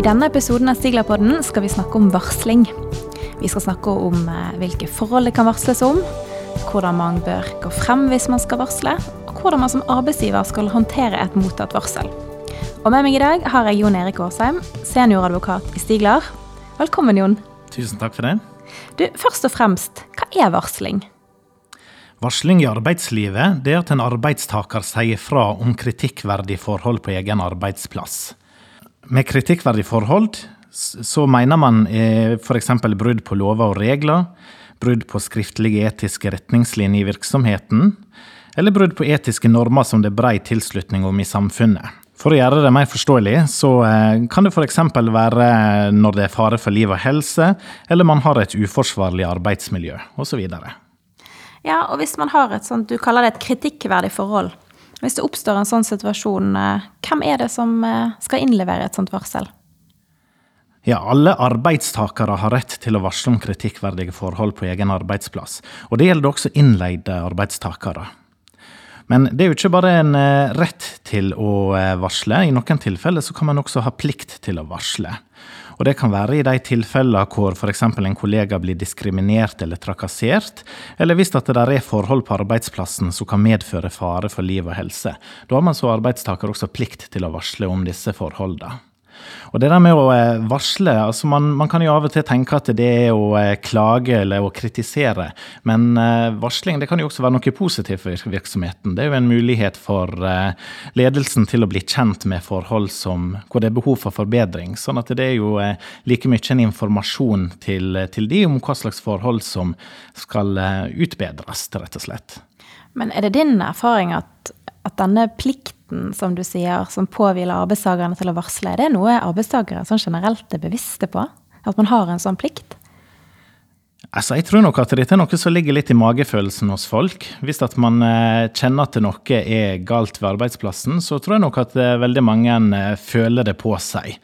I denne episoden av Stiglerpodden skal vi snakke om varsling. Vi skal snakke om eh, hvilke forhold det kan varsles om, hvordan man bør gå frem hvis man skal varsle, og hvordan man som arbeidsgiver skal håndtere et mottatt varsel. Og med meg i dag har jeg Jon Erik Aasheim, senioradvokat i Stiglar. Velkommen, Jon. Tusen takk for det. Du, Først og fremst, hva er varsling? Varsling i arbeidslivet det er at en arbeidstaker sier fra om kritikkverdige forhold på egen arbeidsplass. Med kritikkverdige forhold så mener man eh, f.eks. brudd på lover og regler, brudd på skriftlige etiske retningslinjer i virksomheten, eller brudd på etiske normer som det er brei tilslutning om i samfunnet. For å gjøre det mer forståelig, så eh, kan det f.eks. være når det er fare for liv og helse, eller man har et uforsvarlig arbeidsmiljø, osv. Ja, og hvis man har et sånt, du kaller det et kritikkverdig forhold, hvis det oppstår en sånn situasjon, eh, hvem er det som eh, skal innlevere et sånt varsel? Ja, alle arbeidstakere har rett til å varsle om kritikkverdige forhold på egen arbeidsplass. Og det gjelder også innleide arbeidstakere. Men det er jo ikke bare en eh, rett til å varsle. I noen tilfeller så kan man også ha plikt til å varsle. Og det kan være i de tilfellene hvor f.eks. en kollega blir diskriminert eller trakassert, eller hvis det er forhold på arbeidsplassen som kan medføre fare for liv og helse. Da har man som arbeidstaker også plikt til å varsle om disse forholdene. Og det der med å eh, varsle altså man, man, kan jo av og til tenke at det er å eh, klage eller å kritisere, men eh, varsling det kan jo også være noe positivt for virksomheten. Det er jo en mulighet for ledelsen til å bli kjent med forhold som, hvor det er behov for forbedring. Sånn at det er jo like mye en informasjon til, til de om hva slags forhold som skal utbedres, rett og slett. Men er det din erfaring at, at denne plikten plikten som du sier, som påhviler arbeidstakerne til å varsle, det er noe arbeidstakere sånn generelt er bevisste på? At man har en sånn plikt? Altså, jeg tror nok at dette er noe som ligger litt i magefølelsen hos folk. Hvis at man eh, kjenner at noe er galt ved arbeidsplassen, så tror jeg nok at eh, veldig mange eh, føler det på seg.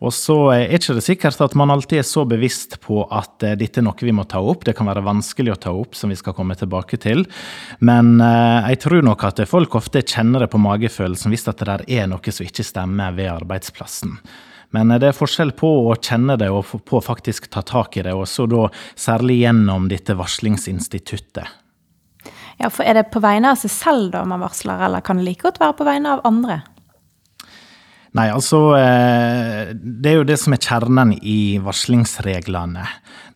Og så er ikke det sikkert at man alltid er så bevisst på at dette er noe vi må ta opp. Det kan være vanskelig å ta opp, som vi skal komme tilbake til. Men jeg tror nok at folk ofte kjenner det på magefølelsen hvis at det er noe som ikke stemmer ved arbeidsplassen. Men det er forskjell på å kjenne det og på å faktisk ta tak i det, og så da særlig gjennom dette varslingsinstituttet. Ja, for Er det på vegne av seg selv da man varsler, eller kan det like godt være på vegne av andre? Nei, altså eh, Det er jo det som er kjernen i varslingsreglene.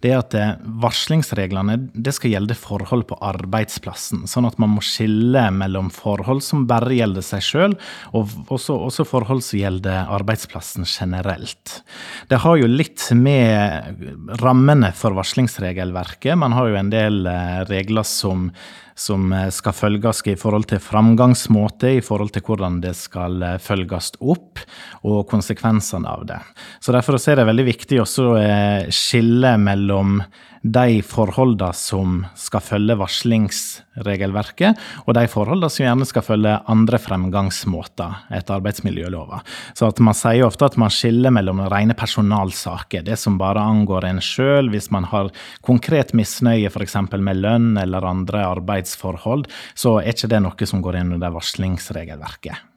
Det er at eh, varslingsreglene det skal gjelde forhold på arbeidsplassen. Sånn at man må skille mellom forhold som bare gjelder seg sjøl, og også, også, forhold som gjelder arbeidsplassen generelt. Det har jo litt med rammene for varslingsregelverket. Man har jo en del eh, regler som som eh, skal følges i forhold til framgangsmåte, i forhold til hvordan det skal eh, følges opp, og konsekvensene av det. Så Derfor er det veldig viktig å eh, skille mellom de forholdene som skal følge varslingsregelverket, og de forholdene som gjerne skal følge andre fremgangsmåter etter arbeidsmiljøloven. Så at man sier ofte at man skiller mellom rene personalsaker, det som bare angår en sjøl, hvis man har konkret misnøye f.eks. med lønn eller andre arbeidsforhold, så er ikke det noe som går inn under varslingsregelverket.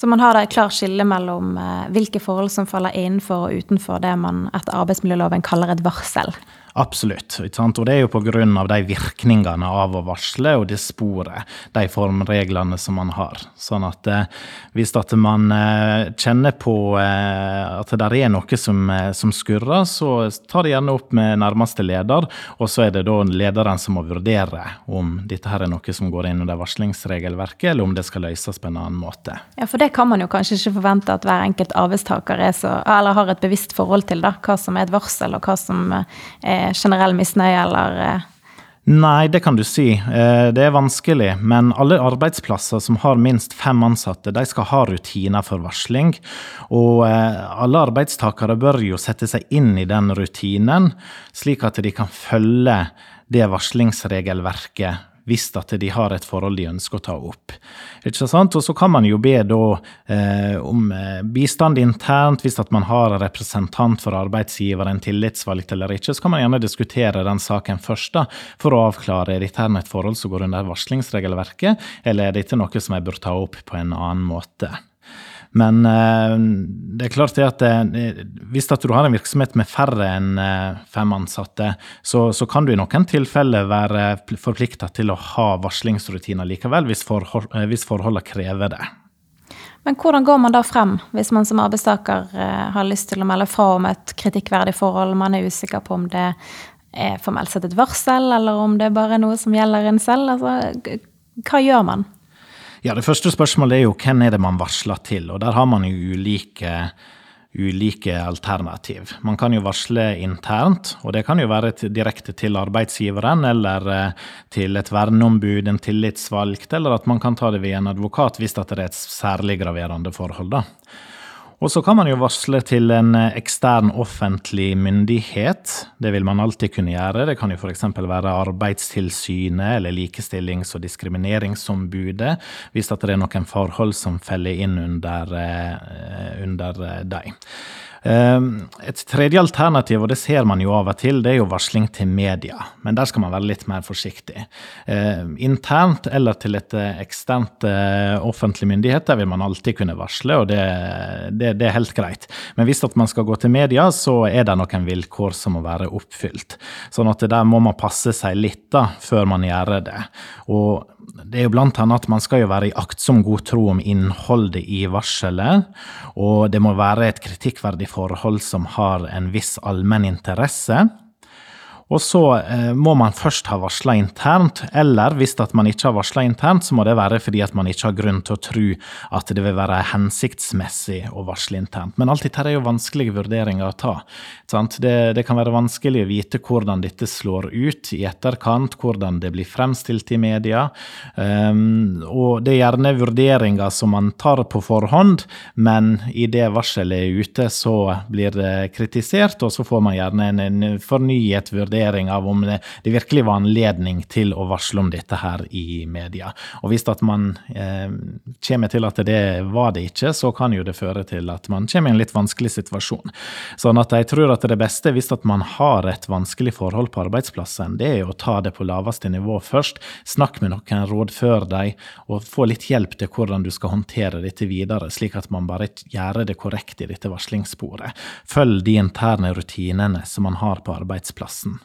Så man har da et klart skille mellom eh, hvilke forhold som faller innenfor og utenfor det man etter arbeidsmiljøloven kaller et varsel. Absolutt. Og det er jo pga. de virkningene av å varsle og det sporet, de formreglene som man har. Sånn at eh, hvis at man eh, kjenner på eh, at det er noe som, eh, som, skurrer, så ta det gjerne opp med nærmeste leder, og så er det da lederen som må vurdere om dette her er noe som går inn under varslingsregelverket, eller om det skal løses på en annen måte. Ja, for det kan man jo kanskje ikke forvente at hver enkelt arbeidstaker er så, eller har et bevisst forhold til, da, hva som er et varsel, og hva som er generell misnøye, eller? Eh? Nei, det kan du si. Eh, det er vanskelig. Men alle arbeidsplasser som har minst fem ansatte, de skal ha rutiner for varsling. Og eh, alle arbeidstakere bør jo sette seg inn i den rutinen, slik at de kan følge det varslingsregelverket hvis at de har et forhold de ønsker å ta opp. Ikke sant? Og så kan man jo be da, eh, om eh, bistand internt hvis at man har en representant for arbeidsgiver, en tillitsvalgt eller ikke. Så kan man gjerne diskutere den saken først da, for å avklare er dette et forhold som går under varslingsregelverket, eller er dette noe som jeg bør ta opp på en annen måte. Men eh, det er klart det at det, hvis at du har en virksomhet med færre enn fem ansatte, så, så kan du i noen tilfeller være forplikta til å ha varslingsrutiner likevel, hvis, forhold, hvis forholdene krever det. Men hvordan går man da frem, hvis man som arbeidstaker har lyst til å melde fra om et kritikkverdig forhold, man er usikker på om det er formelt sett et varsel, eller om det bare er noe som gjelder en selv? Altså, hva gjør man? Ja, Det første spørsmålet er jo hvem er det man varsler til, og der har man jo ulike, ulike alternativ. Man kan jo varsle internt, og det kan jo være direkte til arbeidsgiveren eller eh, til et verneombud, en tillitsvalgt, eller at man kan ta det via en advokat hvis det er et særlig graverende forhold. da. Og så kan man jo varsle til en eh, ekstern offentlig myndighet. Det vil man alltid kunne gjøre. Det kan jo f.eks. være Arbeidstilsynet eller Likestillings- og diskrimineringsombudet, hvis det er noen forhold som faller inn under, eh, under eh, dem. Ehm, et tredje alternativ, og det ser man jo av og til, det er jo varsling til media. Men der skal man være litt mer forsiktig. Ehm, internt eller til et eh, eksternt eh, offentlig myndighet, vil man alltid kunne varsle, og det, det, det er helt greit. Men hvis at man skal gå til media, så er det noen vilkår som må være oppfylt. Sånn at der må man passe seg litt da, før man gjør det. Og det er jo blant annet at man skal jo være i aktsom god tro om innholdet i varselet, og det må være et kritikkverdig forhold som har en viss allmenn interesse. Og så eh, må man først ha varsla internt, eller hvis at man ikke har varsla internt, så må det være fordi at man ikke har grunn til å tro at det vil være hensiktsmessig å varsle internt. Men alt dette er jo vanskelige vurderinger å ta. Det, det, kan være vanskelig å vite hvordan dette slår ut i etterkant, hvordan det blir fremstilt i media. Um, og det er gjerne vurderinger som man tar på forhånd, men i det varselet er ute, så blir det kritisert, og så får man gjerne en, en fornyet vurdering vurdering av om det, det, virkelig var anledning til å varsle om dette her i media. Og hvis at man eh, kommer til at det var det ikke, så kan jo det føre til at man kommer i en litt vanskelig situasjon. Sånn at jeg tror at det beste, hvis at man har et vanskelig forhold på arbeidsplassen, det er å ta det på laveste nivå først. Snakk med noen, rådfør deg, og få litt hjelp til hvordan du skal håndtere dette videre, slik at man bare gjør det korrekt i dette varslingssporet. Følg de interne rutinene som man har på arbeidsplassen.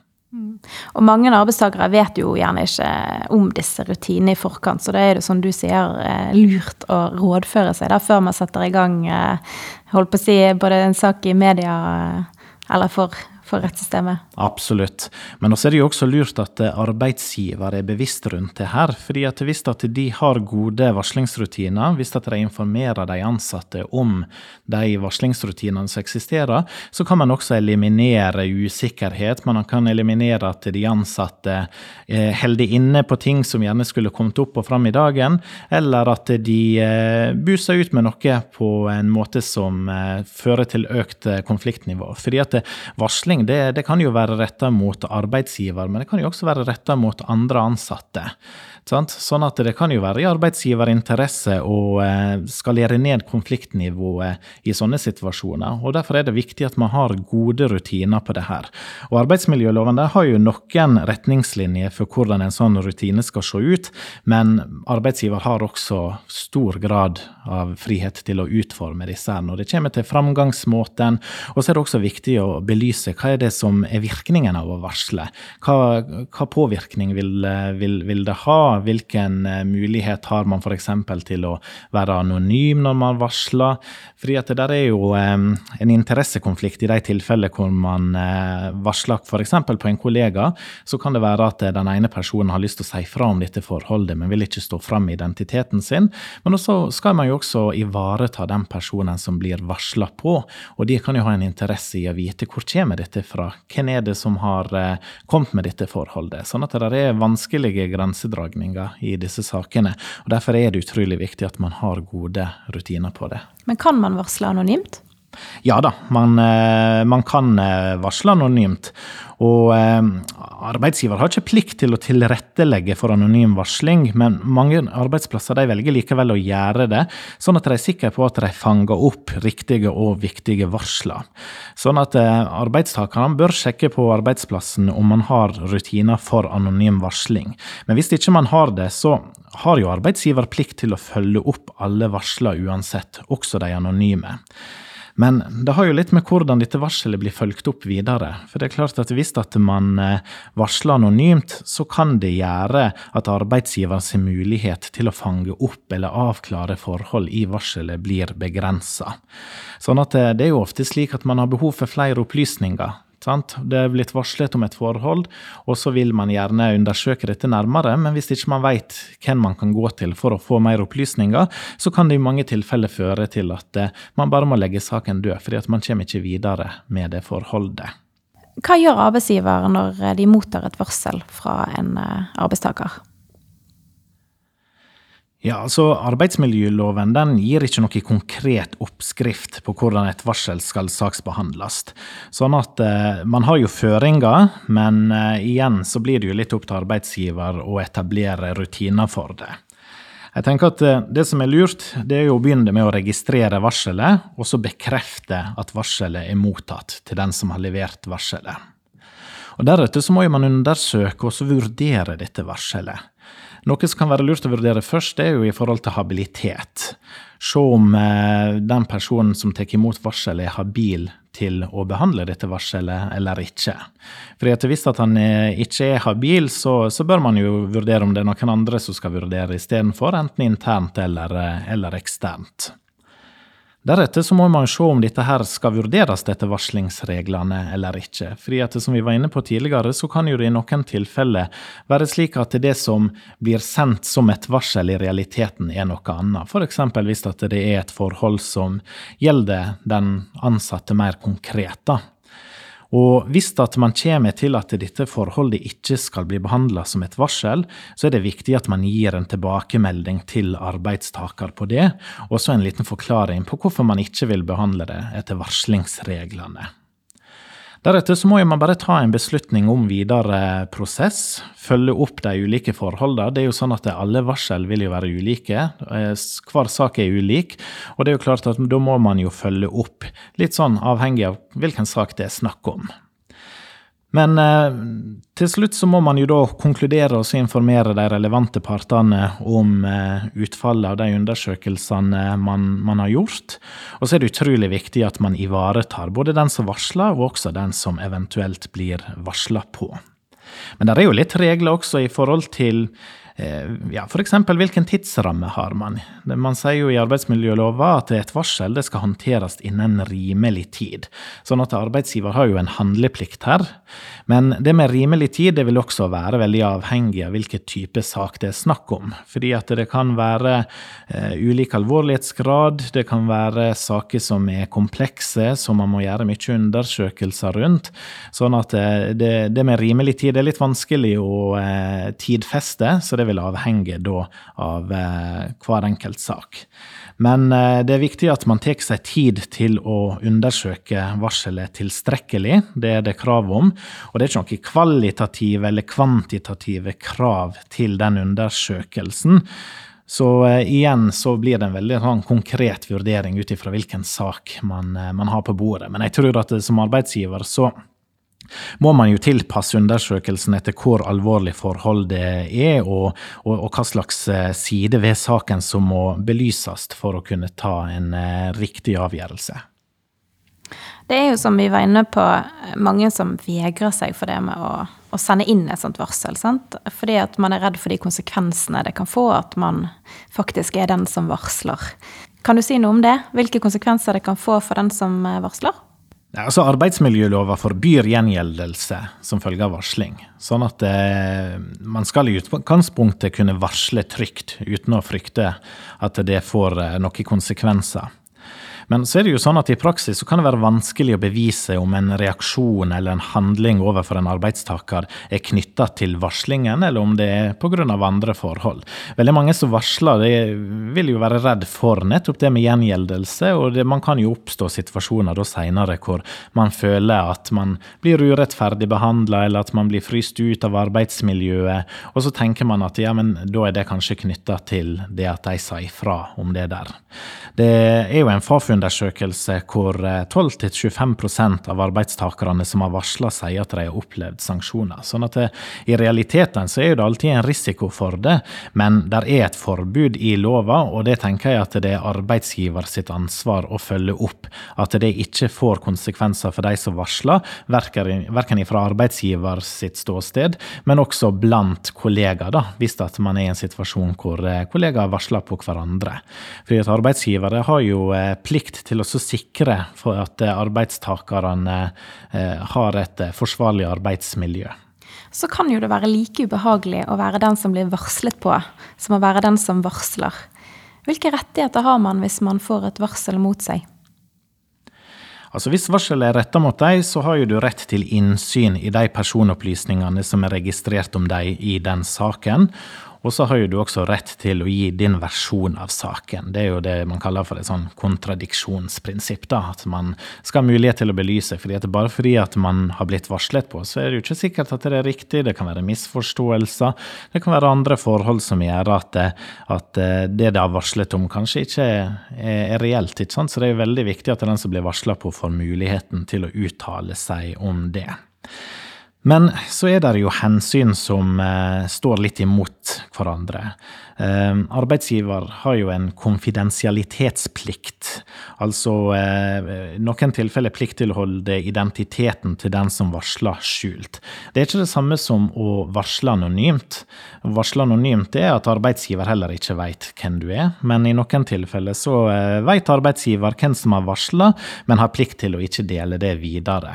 Og mange arbeidstakere vet jo gjerne ikke om disse rutinene i forkant, så da er det som du sier eh, lurt å rådføre seg da, før man setter i gang eh, holdt på å si, både en sak i media eh, eller for for rettssystemet. Absolutt. Men også er det jo også lurt at arbeidsgiver er bevisst rundt det her. fordi at Hvis at de har gode varslingsrutiner, hvis at de informerer de ansatte om de varslingsrutinene som eksisterer, så kan man også eliminere usikkerhet. Man kan eliminere at de ansatte eh, holder inne på ting som gjerne skulle kommet opp og fram i dagen, eller at de eh, buser ut med noe på en måte som eh, fører til økt konfliktnivå. Fordi at varsling varsling det, det kan jo være retta mot arbeidsgiver, men det kan jo også være retta mot andre ansatte. Sant? Sånn at det kan jo være i arbeidsgiverinteresse å eh, skalere ned konfliktnivået i sånne situasjoner. og Derfor er det viktig at man har gode rutiner på det her. Og Arbeidsmiljøloven har jo noen retningslinjer for hvordan en sånn rutine skal se ut, men arbeidsgiver har også stor grad av frihet til å utforme disse her når det kommer til framgangsmåten. Og så er det også viktig å belyse hva er det som er virkningen av å varsle. Hva, hva påvirkning vil, vil, vil det ha? Hvilken eh, mulighet har man f.eks. til å være anonym når man varsler? Fordi at det der er jo en interessekonflikt i de tilfellene hvor man eh, varsler f.eks. på en kollega. Så kan det være at den ene personen har lyst til å si fra om dette forholdet, men vil ikke stå fram med identiteten sin. Men også skal man jo også ivareta den personen som blir varsla på. Og de kan jo ha en interesse i å vite hvor kommer dette fra. Hvem er det som har eh, kommet med dette forholdet? Sånn at det er vanskelige grensedragninger i disse sakene. og Derfor er det utrolig viktig at man har gode rutiner på det. Men kan man varsle anonymt? Ja da, man, man kan varsle anonymt. Og eh, arbeidsgiver har ikke plikt til å tilrettelegge for anonym varsling, men mange arbeidsplasser velger likevel å gjøre det, sånn at de er sikre på at de fanger opp riktige og viktige varsler. Sånn at eh, arbeidstakerne bør sjekke på arbeidsplassen om man har rutiner for anonym varsling. Men hvis ikke man har det, så har jo arbeidsgiver plikt til å følge opp alle varsler uansett, også de anonyme. Men det har jo litt med hvordan dette varselet blir fulgt opp videre. For det er klart at hvis at man eh, varsler anonymt, så kan det gjøre at arbeidsgivers mulighet til å fange opp eller avklare forhold i varselet blir begrensa. Sånn at eh, det er jo ofte slik at man har behov for flere opplysninger Sant? Det er blitt varslet om et forhold, og så vil man gjerne undersøke dette nærmere, men hvis ikke man vet hvem man kan gå til for å få mer opplysninger, så kan det i mange tilfeller føre til at eh, man bare må legge saken død, fordi at man kommer ikke videre med det forholdet. Hva gjør arbeidsgiver når de mottar et varsel fra en eh, arbeidstaker? Ja, altså Arbeidsmiljøloven den gir ikke noe konkret oppskrift på hvordan et varsel skal saksbehandles. Sånn at eh, Man har jo føringer, men eh, igjen så blir det jo litt opp til arbeidsgiver å etablere rutiner for det. Jeg tenker at eh, Det som er lurt, det er jo å begynne med å registrere varselet, og så bekrefte at varselet er mottatt til den som har levert varselet. Og Deretter så må man undersøke og så vurdere dette varselet. Noe som kan være lurt å vurdere først, det er jo i forhold til habilitet. Se om eh, den personen som tar imot varselet, er habil til å behandle dette varselet eller ikke. Fordi at Hvis at han eh, ikke er habil, så, så, bør man jo vurdere om det er noen andre som skal vurdere istedenfor, enten internt eller, eh, eller eksternt. Deretter så må man se om dette her skal vurderes etter varslingsreglene eller ikke. Fordi at som vi var inne på tidligere, så kan jo det i noen tilfeller være slik at det som blir sendt som et varsel, i realiteten er noe annet. F.eks. hvis det er et forhold som gjelder den ansatte mer konkret. da. Og hvis at man kommer til at dette forholdet ikke skal bli behandla som et varsel, så er det viktig at man gir en tilbakemelding til arbeidstaker på det, og så en liten forklaring på hvorfor man ikke vil behandle det etter varslingsreglene. Deretter så må man bare ta en beslutning om videre prosess. Følge opp de ulike forholdene. Det er jo sånn at Alle varsel vil jo være ulike. Eh, hver sak er ulik. Og det er jo klart at da må man jo følge opp, litt sånn avhengig av hvilken sak det er snakk om. Men eh, til slutt så må man jo da konkludere og informere de relevante partene om eh, utfallet av de undersøkelsene man, man, har gjort. Og så er det utrolig viktig at man ivaretar både den som varsler, og også den som eventuelt blir varsla på. Men det er jo litt regler også i forhold til ja, F.eks. hvilken tidsramme har man? Man sier jo i arbeidsmiljølova at et varsel det skal håndteres innen rimelig tid. Sånn at arbeidsgiver har jo en handleplikt her. Men det med rimelig tid det vil også være veldig avhengig av hvilken type sak det er snakk om. Fordi at det kan være uh, ulik alvorlighetsgrad, det kan være saker som er komplekse, som man må gjøre mye undersøkelser rundt. Sånn at uh, det, det, med rimelig tid er litt vanskelig å tidfeste. så det det vil avhenge da av eh, hver enkelt sak. Men eh, det er viktig at man tar seg tid til å undersøke varselet tilstrekkelig. Det er det krav om. Og det er ikke noen kvalitative eller kvantitative krav til den undersøkelsen. Så eh, igjen så blir det en veldig sånn, konkret vurdering ut ifra hvilken sak man, uh, man, har på bordet. Men jeg tror at som arbeidsgiver så må man jo tilpasse undersøkelsen etter hvor alvorlig forhold det er, og, og, og, hva slags eh, side ved saken som må belyses for å kunne ta en eh, riktig avgjørelse. Det er jo som vi var inne på, mange som vegrer seg for det med å, å sende inn et sånt varsel. Sant? Fordi at man er redd for de konsekvensene det kan få at man faktisk er den som varsler. Kan du si noe om det? Hvilke konsekvenser det kan få for den som eh, Altså, Arbeidsmiljølova forbyr gjengjeldelse som følge av varsling. Sånn at eh, man skal i utgangspunktet kunne varsle trygt uten å frykte at det får eh, noen konsekvenser. Men så er det jo sånn at i praksis så kan det være vanskelig å bevise om en reaksjon eller en handling overfor en arbeidstaker er knytta til varslingen, eller om det er pga. andre forhold. Veldig mange som varsler, vil jo være redd for nettopp det med gjengjeldelse, og det, man kan jo oppstå situasjoner da seinere hvor man føler at man blir urettferdig behandla, eller at man blir fryst ut av arbeidsmiljøet, og så tenker man at ja, men da er det kanskje knytta til det at de sa ifra om det der. Det er jo en Fafo-undersøkelse hvor 12-25 eh, av arbeidstakerne som har varsla, sier at de har opplevd sanksjoner. Sånn at det, eh, i realiteten så er det alltid en risiko for det, men det er et forbud i lova, og det tenker jeg at det er arbeidsgiver sitt ansvar å følge opp. At det ikke får konsekvenser for de som varsler, verken fra arbeidsgiver sitt ståsted, men også blant kollegaer, da, hvis at man er i en situasjon hvor eh, kollegaer varsler på hverandre. Fordi at arbeidsgivere har jo eh, plikt til å sikre for at eh, arbeidstakerne eh, har et forsvarlig arbeidsmiljø. Så kan jo det være like ubehagelig å være den som blir varslet på, som å være den som varsler. Hvilke rettigheter har man hvis man får et varsel mot seg? Altså Hvis varselet er retta mot deg, så har jo du rett til innsyn i de personopplysningene som er registrert om deg i den saken. Og så har jo du også rett til å gi din versjon av saken. Det er jo det man kaller for et sånn kontradiksjonsprinsipp. da, At man skal ha mulighet til å belyse. fordi at Bare fordi at man har blitt varslet på, så er det jo ikke sikkert at det er riktig. Det kan være misforståelser. Det kan være andre forhold som gjør at, at det det har varslet om, kanskje ikke er reelt. ikke sant? Så det er jo veldig viktig at den som blir varsla på, får muligheten til å uttale seg om det. Men så er det jo hensyn som eh, står litt imot hverandre. Eh, arbeidsgiver har jo en konfidensialitetsplikt. Altså eh, noen tilfeller plikt til å holde identiteten til den som varsler, skjult. Det er ikke det samme som å varsle anonymt. Å varsle anonymt er at arbeidsgiver heller ikke vet hvem du er, men i noen tilfeller så eh, vet arbeidsgiver hvem som har varsla, men har plikt til å ikke dele det videre.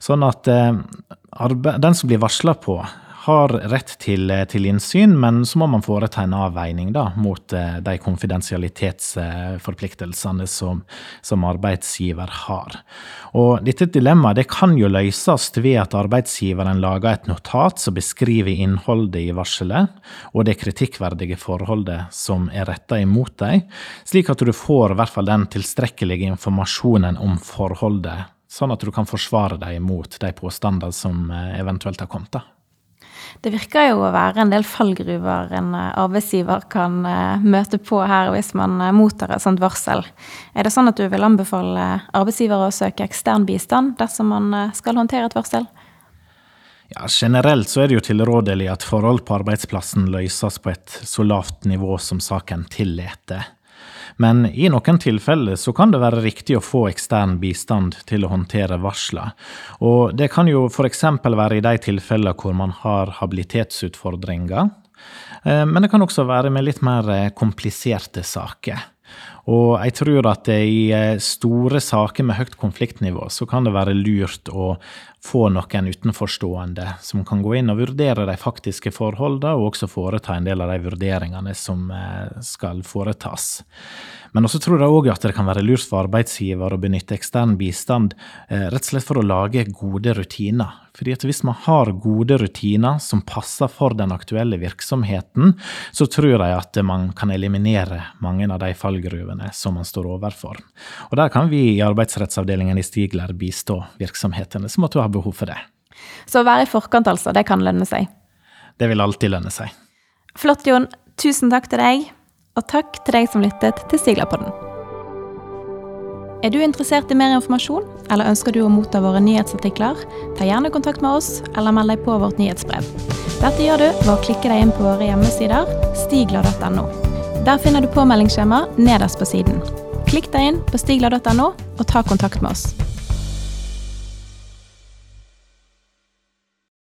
Sånn at eh, den som blir varsla på, har rett til, til, innsyn, men så må man foreta en avveining da, mot eh, de konfidensialitetsforpliktelsene som, som, arbeidsgiver har. Og dette dilemmaet det kan jo løses ved at arbeidsgiveren lager et notat som beskriver innholdet i varselet, og det kritikkverdige forholdet som er retta imot deg, slik at du får i hvert fall den tilstrekkelige informasjonen om forholdet sånn at du kan forsvare deg mot de påstandene som eh, eventuelt har kommet. da. Det virker jo å være en del fallgruver en eh, arbeidsgiver kan eh, møte på her hvis man mottar et sånt varsel. Er det sånn at du vil anbefale arbeidsgivere å søke ekstern bistand dersom man skal håndtere et varsel? Ja, Generelt så er det jo tilrådelig at forhold på arbeidsplassen løses på et så lavt nivå som saken tillater. Men i noen tilfeller så kan det være riktig å få ekstern bistand til å håndtere varsler. Og det kan jo f.eks. være i de tilfellene hvor man har habilitetsutfordringer. Eh, men det kan også være med litt mer eh, kompliserte saker. Og jeg tror at i eh, store saker med høyt konfliktnivå, så kan det være lurt å få noen utenforstående som kan gå inn og vurdere de faktiske forholdene, og også foreta en del av de vurderingene som eh, skal foretas. Men også tror jeg òg at det kan være lurt for arbeidsgiver å benytte ekstern bistand, eh, rett og slett for å lage gode rutiner. Fordi at Hvis man har gode rutiner som passer for den aktuelle virksomheten, så tror jeg at man kan eliminere mange av de fallgruvene som man står overfor. Og Der kan vi i arbeidsrettsavdelingen i Stigler bistå virksomhetene som måtte ha behov for det. Så å være i forkant, altså, det kan lønne seg? Det vil alltid lønne seg. Flott, Jon. Tusen takk til deg. Og takk til deg som lyttet til Stiglerpodden. Er du interessert i mer informasjon, eller ønsker du å motta våre nyhetsartikler? Ta gjerne kontakt med oss, eller meld deg på vårt nyhetsbrev. Dette gjør du ved å klikke deg inn på våre hjemmesider stigla.no. Der finner du påmeldingsskjema nederst på siden. Klikk deg inn på stigla.no, og ta kontakt med oss.